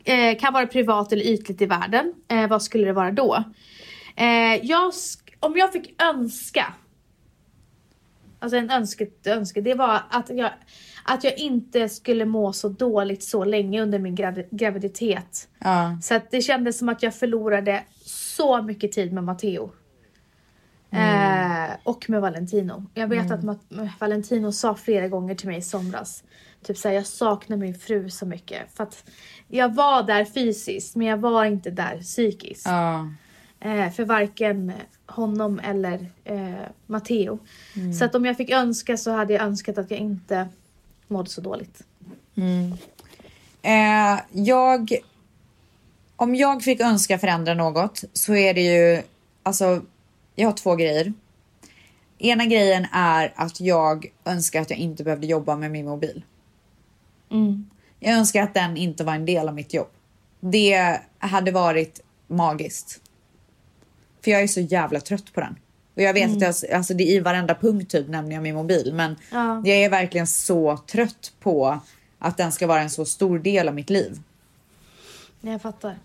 Eh, kan vara privat eller ytligt i världen. Eh, vad skulle det vara då? Eh, jag, om jag fick önska. Alltså en önsket önske. Det var att jag, att jag inte skulle må så dåligt så länge under min gravi- graviditet. Ja. Så att det kändes som att jag förlorade så mycket tid med Matteo. Eh, och med Valentino. Jag vet att Ma- Valentino sa flera gånger till mig i somras. Typ såhär, jag saknar min fru så mycket. För att jag var där fysiskt men jag var inte där psykiskt. Ja. Eh, för varken honom eller eh, Matteo. Så att om jag fick önska så hade jag önskat att jag inte mådde så dåligt. Eh, jag... Om jag fick önska förändra något så är det ju... Alltså, jag har två grejer. Ena grejen är att jag önskar att jag inte behövde jobba med min mobil. Mm. Jag önskar att den inte var en del av mitt jobb. Det hade varit magiskt. För jag är så jävla trött på den. Och jag vet att jag, alltså det är i varenda punkt typ nämner jag min mobil. Men Ja. jag är verkligen så trött på att den ska vara en så stor del av mitt liv. Jag fattar.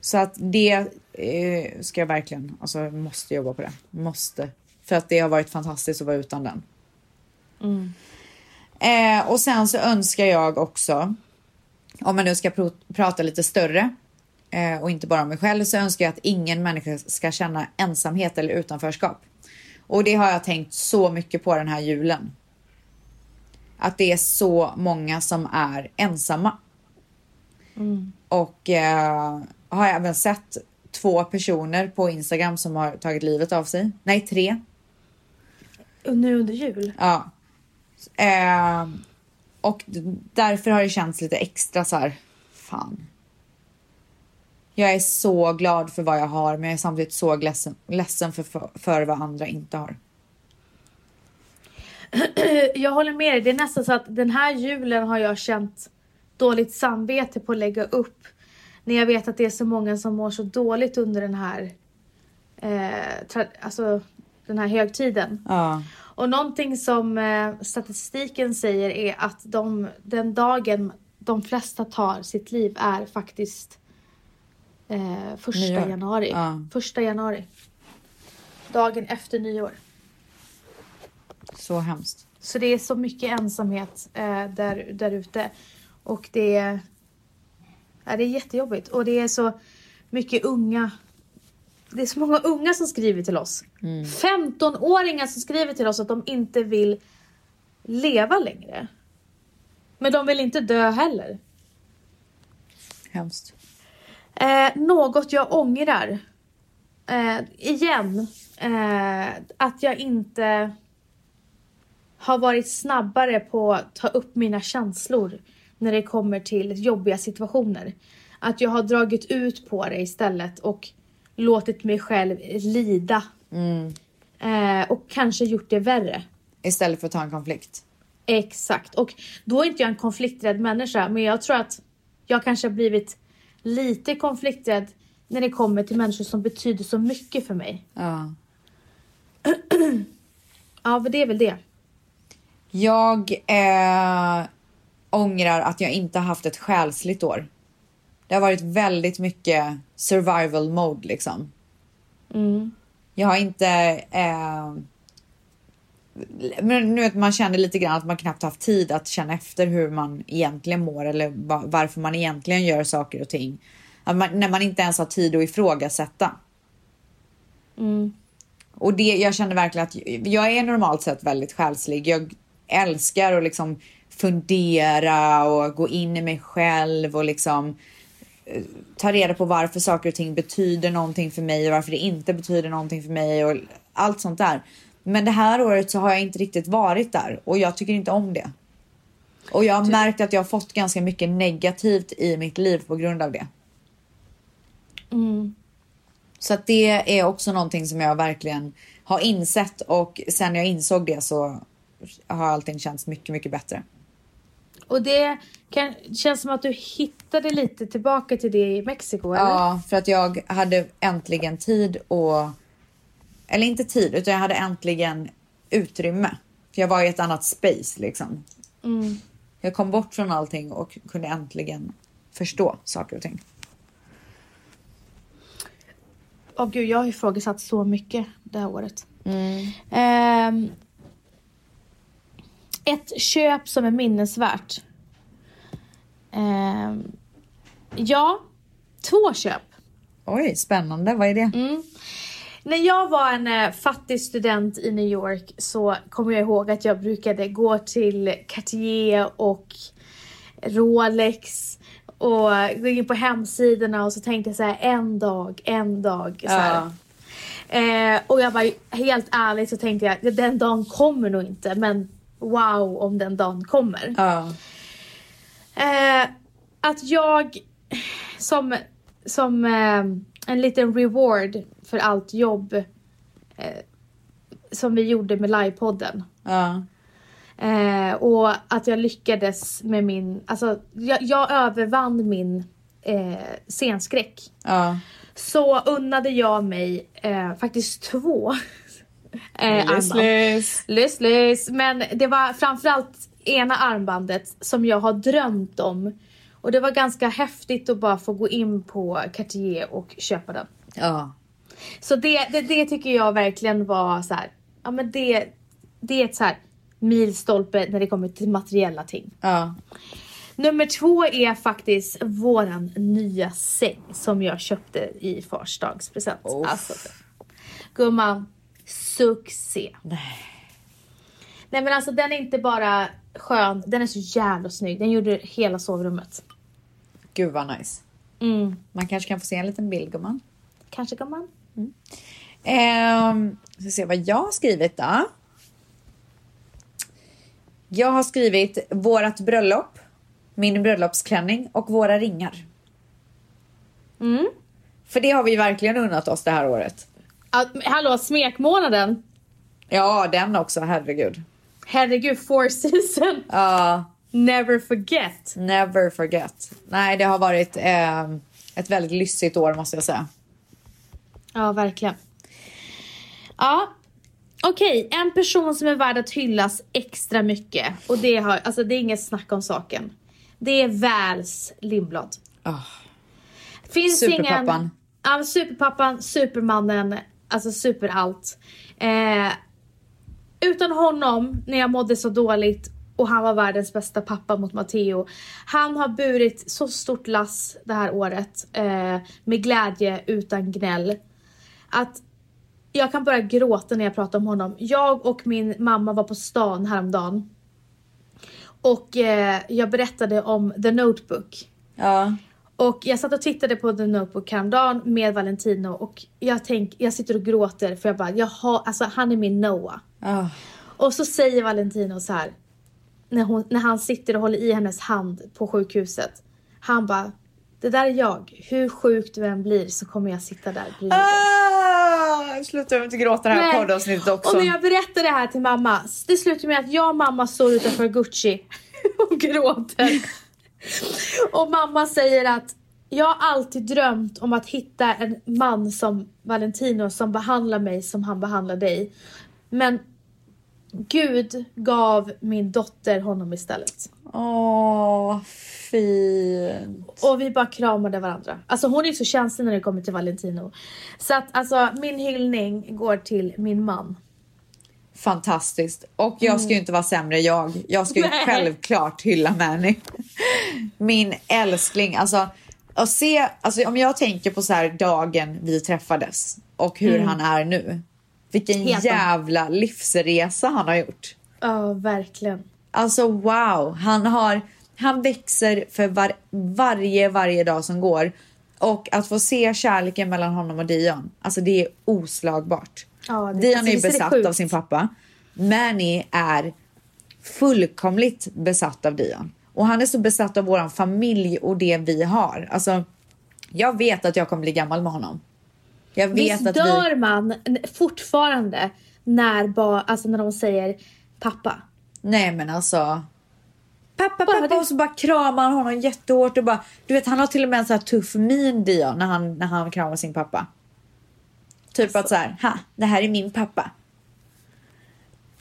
Så att det eh, ska jag verkligen, alltså jag måste jobba på det. Måste. För att det har varit fantastiskt att vara utan den. Mm. Eh, och sen så önskar jag också, om man nu ska pr- prata lite större eh, och inte bara om mig själv, så önskar jag att ingen människa ska känna ensamhet eller utanförskap. Och det har jag tänkt så mycket på den här julen. att det är så många som är ensamma. Och eh, har även sett två personer på Instagram som har tagit livet av sig. Nej, tre. Och nu under jul. Ja. Eh, och därför har det känts lite extra så här, fan. Jag är så glad för vad jag har, men jag är samtidigt så ledsen, ledsen för, för, för vad andra inte har. Jag håller med dig. Det är nästan så att den här julen har jag känt dåligt samvete på att lägga upp. När jag vet att det är så många som mår så dåligt under den här, eh, alltså, den här högtiden. Ja, Och någonting som eh, statistiken säger är att de, den dagen de flesta tar sitt liv är faktiskt eh, första Nyår. januari. Ja. Första januari. Dagen efter nyår. så hemskt. Så det är så mycket ensamhet eh, där, där ute. Och det är, ja, det är jättejobbigt. Och det är så mycket unga. Det är så många unga som skriver till oss. 15-åringar som skriver till oss att de inte vill leva längre. Men de vill inte dö heller. Hemskt. Eh, något jag ångrar. Eh, igen. Eh, att jag inte har varit snabbare på att ta upp mina känslor när det kommer till jobbiga situationer. Att jag har dragit ut på det istället och låtit mig själv lida. Eh, och kanske gjort det värre. Istället för att ta en konflikt. Exakt. Och då är inte jag en konflikträdd människa, men jag tror att jag kanske har blivit lite konflikträdd när det kommer till människor som betyder så mycket för mig. Ja. Ja, men det är väl det. Jag eh, ångrar att jag inte haft ett själsligt år. Det har varit väldigt mycket survival mode liksom. Mm. Jag har inte... Eh, men nu vet man känner lite grann att man knappt haft tid att känna efter hur man egentligen mår eller va- varför man egentligen gör saker och ting. Man, när man inte ens har tid att ifrågasätta. Mm. Och det, jag känner verkligen att jag är normalt sett väldigt själslig. Jag älskar att liksom fundera och gå in i mig själv och liksom ta reda på varför saker och ting betyder någonting för mig och varför det inte betyder någonting för mig och allt sånt där. Men det här året så har jag inte riktigt varit där och jag tycker inte om det. Och jag har märkt att jag har fått ganska mycket negativt i mitt liv på grund av det. Mm. Så att det är också någonting som jag verkligen har insett och sen jag insåg det så har allting känts mycket, mycket bättre. Och det kan, känns som att du hittade lite tillbaka till det i Mexiko, eller? Ja, för att jag hade äntligen tid och... Eller inte tid, utan jag hade äntligen utrymme. För jag var i ett annat space liksom. Mm. Jag kom bort från allting och kunde äntligen förstå saker och ting. Åh gud, jag har ifrågasatt så mycket det här året. Ehm, ett köp som är minnesvärt. Ehm, ja, två köp. Oj, spännande. Vad är det? Mm. När jag var en eh, fattig student i New York så kommer jag ihåg att jag brukade gå till Cartier och Rolex och gå in på hemsidorna och så tänkte jag så här en dag, en dag. Så här. Eh, och jag var helt ärligt så tänkte jag den dagen kommer nog inte men wow om den dagen kommer. Ja. Eh, att jag som, som eh, en liten reward för allt jobb eh, som vi gjorde med livepodden. Ja. Eh, och att jag lyckades med min, alltså jag, jag övervann min eh, scenskräck. Ja. Så unnade jag mig eh, faktiskt två eh. Lyss, lyss. Men det var framförallt ena armbandet som jag har drömt om. Och det var ganska häftigt att bara få gå in på Cartier och köpa den. Ja. Så det, det, det tycker jag verkligen var så här, ja men det, det är ett så här milstolpe när det kommer till materiella ting. Ja. Nummer två är faktiskt våran nya säng som jag köpte i farsdagspresent. Uff. Alltså, gumman, succé. Nej. Nej men alltså den är inte bara skön, den är så jävla snygg. Den gjorde hela sovrummet. Gud vad nice. Mm. Man kanske kan få se en liten bild gumman. Kanske kan man. Ehm, ska se vad jag har skrivit då. Jag har skrivit vårat bröllop, min bröllopsklänning och våra ringar. Mm. För det har vi verkligen unnat oss det här året. Hallå, smekmånaden. Ja, den också, herregud. Herregud, four season. Ja, Never forget. never forget. Nej, det har varit ehm, ett väldigt lyssigt år måste jag säga. Ja, verkligen. Ja, okej. En person som är värd att hyllas extra mycket. Och det, har, alltså, det är inget snack om saken. Det är Väls Lindblad. Ah. Finns Superpappan. Ingen, ja, superpappan, supermannen, alltså superallt. Eh, utan honom, när jag mådde så dåligt och han var världens bästa pappa mot Matteo. Han har burit så stort lass det här året eh, med glädje utan gnäll. Att jag kan börja gråta när jag pratar om honom. Jag och min mamma var på stan häromdagen. Och eh, jag berättade om The Notebook. Ja. Och jag satt och tittade på The Notebook häromdagen med Valentino och jag, tänk, jag sitter och gråter för jag bara, jag har, alltså han är min Noah. Ah. Och så säger Valentino så här, när, hon, när han sitter och håller i hennes hand på sjukhuset. Han bara, det där är jag. Hur sjukt du än blir så kommer jag sitta där bredvid dig. Ah, sluta inte gråta det här Nej. poddavsnittet också. Och när jag berättar det här till mamma, det slutar med att jag och mamma står utanför Gucci och gråter. och mamma säger att jag har alltid drömt om att hitta en man som Valentino som behandlar mig som han behandlar dig. Men Gud gav min dotter honom istället. Åh, vad fint. Och vi bara kramade varandra. Alltså hon är så känslig när det kommer till Valentino. Så att alltså min hyllning går till min man. Fantastiskt. Och jag ska ju inte vara sämre jag. Jag ska ju Nej. självklart hylla Manny. Min älskling. Alltså, att se, alltså, om jag tänker på så här dagen vi träffades och hur han är nu. Vilken Helt jävla livsresa han har gjort. Ja, verkligen. Alltså wow, han har, han växer för var, varje, varje dag som går. Och att få se kärleken mellan honom och Dion, alltså det är oslagbart. Ja, det- Dion alltså, är ju besatt av sin pappa. Manny är fullkomligt besatt av Dion. Och han är så besatt av våran familj och det vi har. Alltså, jag vet att jag kommer bli gammal med honom. Jag vet Visst att dör vi... man fortfarande när, ba, alltså när de säger pappa? Nej men alltså. Pappa, pappa det- och så bara kramar honom jättehårt och bara. Du vet han har till och med en så här tuff min Dion när han, när han kramar sin pappa. Typ Alltså. att så här, ha, det här är min pappa.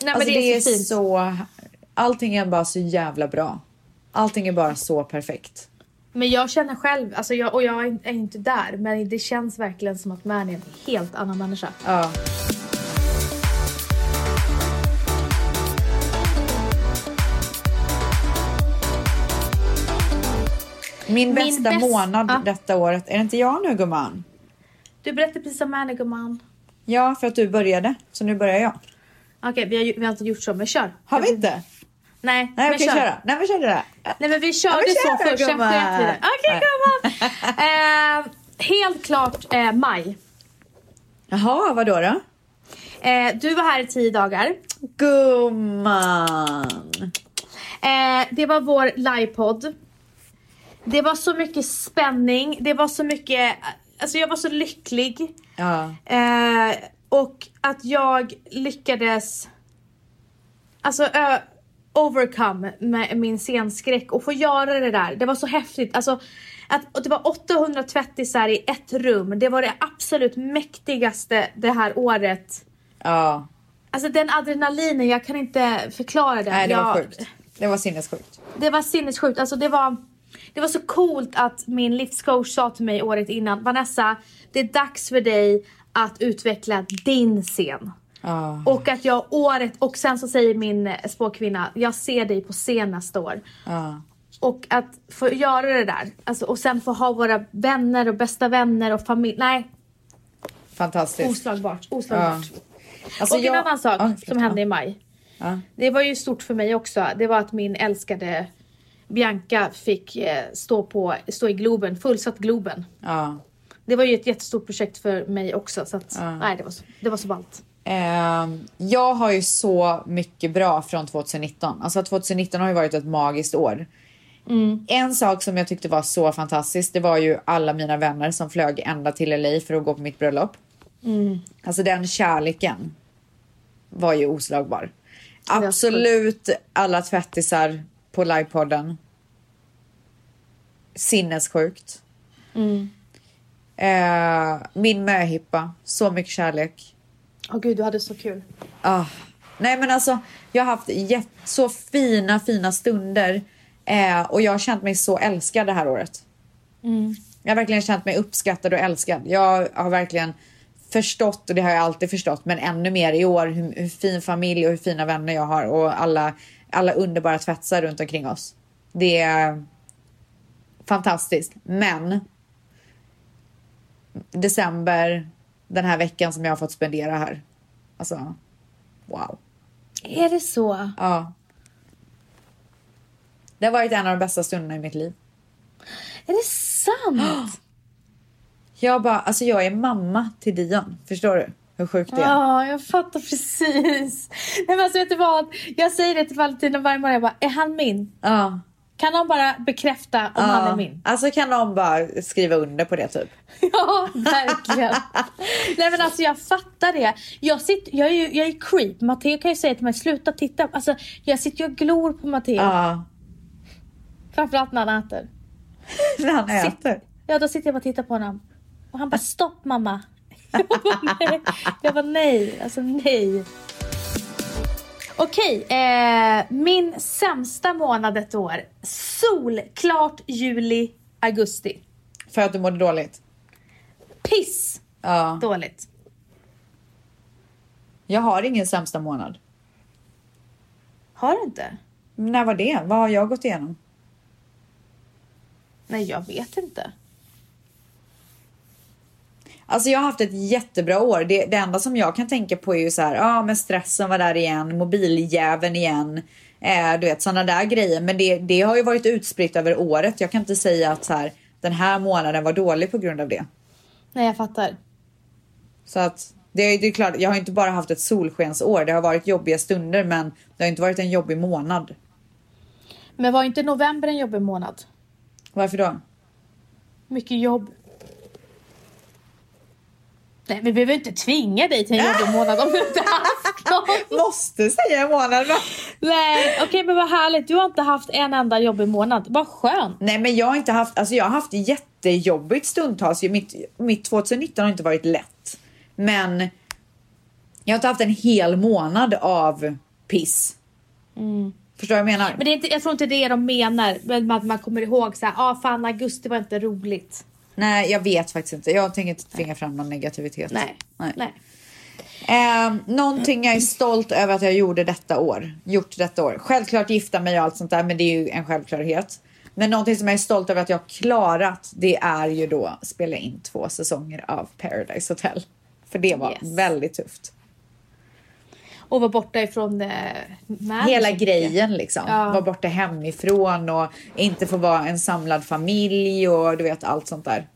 Nej Alltså det är så fint. så, allting är bara så jävla bra. Allting är bara så perfekt. Men jag känner själv, alltså jag, och jag är är inte där, men det känns verkligen som att man är en helt annan människa. Ja. Min Min bästa bäst- månad detta året, är det inte jag nu gumman? Du berättade precis om Manny gumman. Ja, för att du började. Så nu börjar jag. Okej, vi, har, vi har inte gjort så, men kör. Har vi inte? Nej, Nej, men okej, kör. köra. Nej, men kör det där. Nej men vi körde men så först, sen sket vi det. Okej gumman! eh, helt klart eh, maj. Jaha, vad då då? Eh, du var här i tio dagar. Gumman. Eh, det var vår livepodd. Det var så mycket spänning, det var så mycket, alltså jag var så lycklig. Ja. Eh, och att jag lyckades alltså ö, overcome med min scenskräck och få göra det där. Det var så häftigt. Alltså, att, det var 800 tvättisar i ett rum. Det var det absolut mäktigaste det här året. Ja. Alltså den adrenalinen, jag kan inte förklara det. Nej, det var jag, sjukt. Det var sinnessjukt. det var sinnessjukt. Alltså det var, det var så coolt att min livscoach sa till mig året innan. Vanessa, det är dags för dig att utveckla din scen. Ja. Och att jag året, och sen så säger min spåkvinna, jag ser dig på scen nästa år. Ja. Och att få göra det där, alltså, och sen få ha våra vänner och bästa vänner och familj. Nej, Fantastiskt. oslagbart. oslagbart. Alltså, och en jag- annan sak som hände i maj. Det var ju stort för mig också. Det var att min älskade Bianca fick eh, stå, på, stå i Globen, fullsatt Globen. Ja. Det var ju ett jättestort projekt för mig också. Så att, nej, det var så, det var så ballt. Ehm, jag har ju så mycket bra från 2019. Alltså 2019 har ju varit ett magiskt år. En sak som jag tyckte var så fantastiskt, det var ju alla mina vänner som flög ända till LA för att gå på mitt bröllop. Alltså den kärleken var ju oslagbar. Absolut alla tvättisar på livepodden. Sinnessjukt. Eh, min möhippa, så mycket kärlek. Åh gud, du hade så kul. Ah. Nej men alltså, jag har haft jätt, så fina, fina stunder. Eh, och jag har känt mig så älskad det här året. Jag har verkligen känt mig uppskattad och älskad. Jag har verkligen förstått, och det har jag alltid förstått, men ännu mer i år hur, hur fin familj och hur fina vänner jag har och alla, alla underbara tvättsar runt omkring oss. Det är fantastiskt. Men december, den här veckan som jag har fått spendera här. Alltså, wow. Är det så? Ja. Det har varit en av de bästa stunderna i mitt liv. Är det sant? Jag bara, alltså jag är mamma till Dion. Förstår du hur sjukt det är? Ja, jag fattar precis. Nej men alltså vet du vad? Jag säger det till Valentina varje morgon. Jag bara, är han min? Ja. Kan någon bara bekräfta om han är min? Alltså kan någon bara skriva under på det typ? Ja, verkligen. Nej men alltså jag fattar det. Jag, sitter, jag, är ju, jag är creep. Matteo kan ju säga till mig, sluta titta. Alltså jag sitter ju och glor på Matteo. Ja. Framförallt när han äter. När han Sitt- äter. Ja då sitter jag och tittar på honom. Och han bara, stopp mamma. Jag bara, nej. Jag bara, nej. Alltså nej. Okej, eh, min sämsta månad ett år. Solklart juli, augusti. För att du mådde dåligt? Piss Ja. dåligt. Jag har ingen sämsta månad. Har du inte? När var det? Vad har jag gått igenom? Nej, jag vet inte. Alltså jag har haft ett jättebra år. Det, det enda som jag kan tänka på är ju så här, ja ah, men stressen var där igen, mobiljäveln igen. Eh, du vet sådana där grejer. Men det, det har ju varit utspritt över året. Jag kan inte säga att så här, den här månaden var dålig på grund av det. Nej, jag fattar. Så att det det är klart, jag har inte bara haft ett solskensår. Det har varit jobbiga stunder men det har inte varit en jobbig månad. Men var inte november en jobbig månad? Varför då? Mycket jobb. Nej, vi behöver inte tvinga dig till en jobbig månad om du inte haft någon. Måste säga en månad va? Nej, okej men vad härligt. Du har inte haft en enda jobbig månad. Vad skönt. Nej men jag har inte haft, alltså jag har haft jättejobbigt stundtals. Mitt, mitt 2019 har inte varit lätt. Men jag har inte haft en hel månad av piss. Förstår du vad jag menar? Men det är inte, jag tror inte det är de menar. Men att man kommer ihåg så här, ah, fan augusti var inte roligt. Nej jag vet faktiskt inte. Jag tänker inte tvinga fram någon negativitet. Nej. Nej. Nej. Eh, någonting jag är stolt över att jag gjorde detta år. Gjort detta år. Självklart gifta mig och allt sånt där, men det är ju en självklarhet. Men någonting som jag är stolt över att jag har klarat, det är ju då spela in två säsonger av Paradise Hotel. För det var Yes. väldigt tufft. Och var borta ifrån eh, Madison. Hela grejen liksom. Ja. Var borta hemifrån och inte få vara en samlad familj och du vet allt sånt där.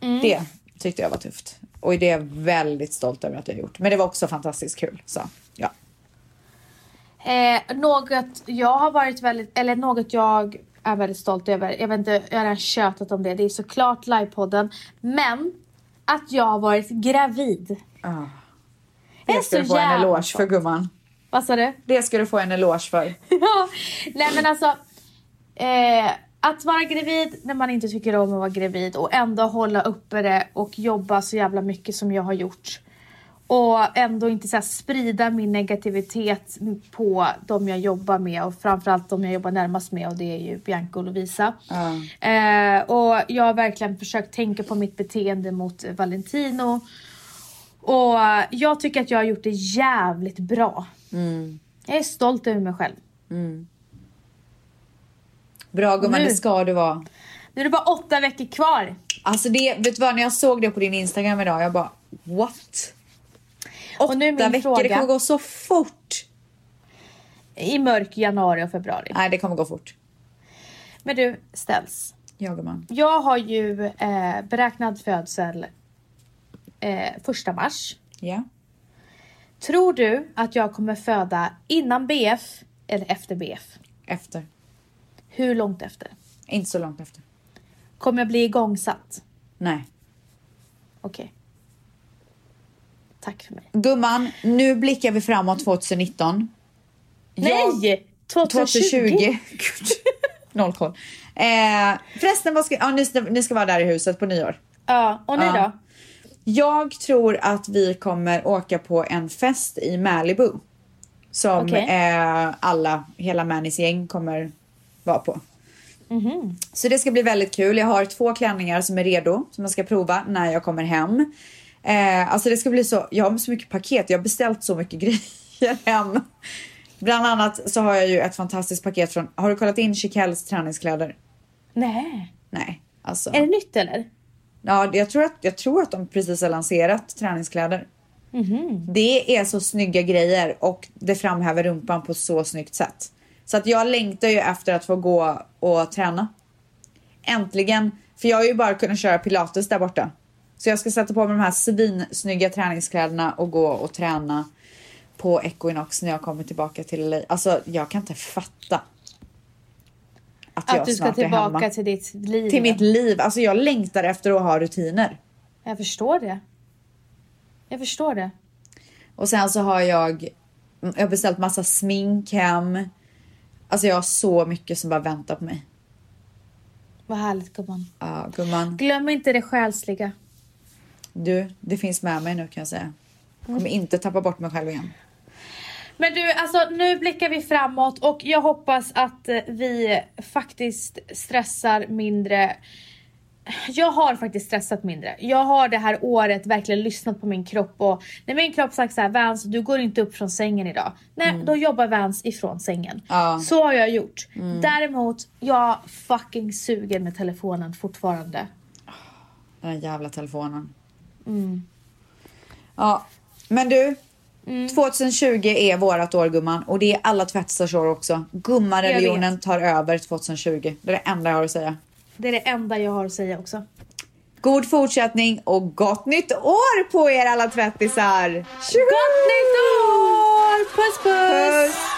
Mm. Det tyckte jag var tufft. Och det är jag väldigt stolt över att jag har gjort. Men det var också fantastiskt kul. Så ja. Eh, något jag har varit väldigt, eller något jag är väldigt stolt över. Jag vet inte, jag har redan tjötat om det. Det är såklart livepodden. Men att jag har varit gravid. Ah. Det ska du få en eloge för gumman. Vad sa du? Det ska du få en eloge för. ja, nej men alltså. Eh, att vara gravid när man inte tycker om att vara gravid och ändå hålla uppe det och jobba så jävla mycket som jag har gjort. Och ändå inte så sprida min negativitet på de jag jobbar med och framförallt de jag jobbar närmast med och det är ju Bianca och Lovisa. Eh, och jag har verkligen försökt tänka på mitt beteende mot Valentino. Och jag tycker att jag har gjort det jävligt bra. Jag är stolt över mig själv. Bra gumman, det ska du vara. Nu är det bara åtta veckor kvar. Alltså det, vet du vad, när jag såg det på din Instagram idag, jag bara what? åtta veckor, fråga- det kommer gå så fort. I mörk januari och februari. Nej, det kommer gå fort. Men du, ställs. Ja, gumman. Jag har ju eh, beräknad födsel eh, första mars. Ja. Tror du att jag kommer föda innan BF eller efter BF? Efter. Hur långt efter? Inte så långt efter. Kommer jag bli igångsatt? Nej. Okej. Tack för mig. Gumman, nu blickar vi framåt 2019. Jag- Nej! 2020! 2020. Gud. Noll koll. Eh, förresten, vad ska, ja, ni, ska, ni ska vara där i huset på nyår. Ja, och ni Ja. då? Jag tror att vi kommer åka på en fest i Malibu. Som Okej. eh, alla, hela Mannys gäng kommer vara på. Mhm. Så det ska bli väldigt kul. Jag har två klänningar som är redo som jag ska prova när jag kommer hem. Eh, alltså det ska bli så, jag har så mycket paket, jag har beställt så mycket grejer hem. Bland annat så har jag ju ett fantastiskt paket från, har du kollat in Chiquelles träningskläder? Nej. Nej, alltså. Är det nytt eller? Ja, jag tror, att, jag tror att de precis har lanserat träningskläder. Det är så snygga grejer och det framhäver rumpan på så snyggt sätt. Så att jag längtar ju efter att få gå och träna. Äntligen! För jag har ju bara kunnat köra pilates där borta. Så jag ska sätta på mig de här svinsnygga träningskläderna och gå och träna på Equinox när jag kommer tillbaka till LA. Alltså jag kan inte fatta. Att, jag Att du ska snart är hemma. tillbaka till ditt liv. Till mitt liv. Alltså jag längtar efter att ha rutiner. Jag förstår det. Jag förstår det. Och sen så har jag, jag har beställt massa smink hem. Alltså jag har så mycket som bara väntar på mig. Vad härligt gumman. Ja, gumman. Glöm inte det själsliga. Du, det finns med mig nu kan jag säga. Jag kommer inte tappa bort mig själv igen. Men du, alltså nu blickar vi framåt och jag hoppas att eh, vi faktiskt stressar mindre. Jag har faktiskt stressat mindre. Jag har det här året verkligen lyssnat på min kropp och när min kropp sagt så här Vans, du går inte upp från sängen idag. Nej, då jobbar Vans ifrån sängen. Ja. Så har jag gjort. Däremot, jag fucking suger med telefonen fortfarande. Den jävla telefonen. Ja, men du. 2020 är vårat år gumman och det är alla tvättstars år också. Gummareligionen tar över 2020. Det är det enda jag har att säga. Det är det enda jag har att säga också. God fortsättning och gott nytt år på er alla tvättisar! Tjoho! Gott nytt år! Puss puss! Puss!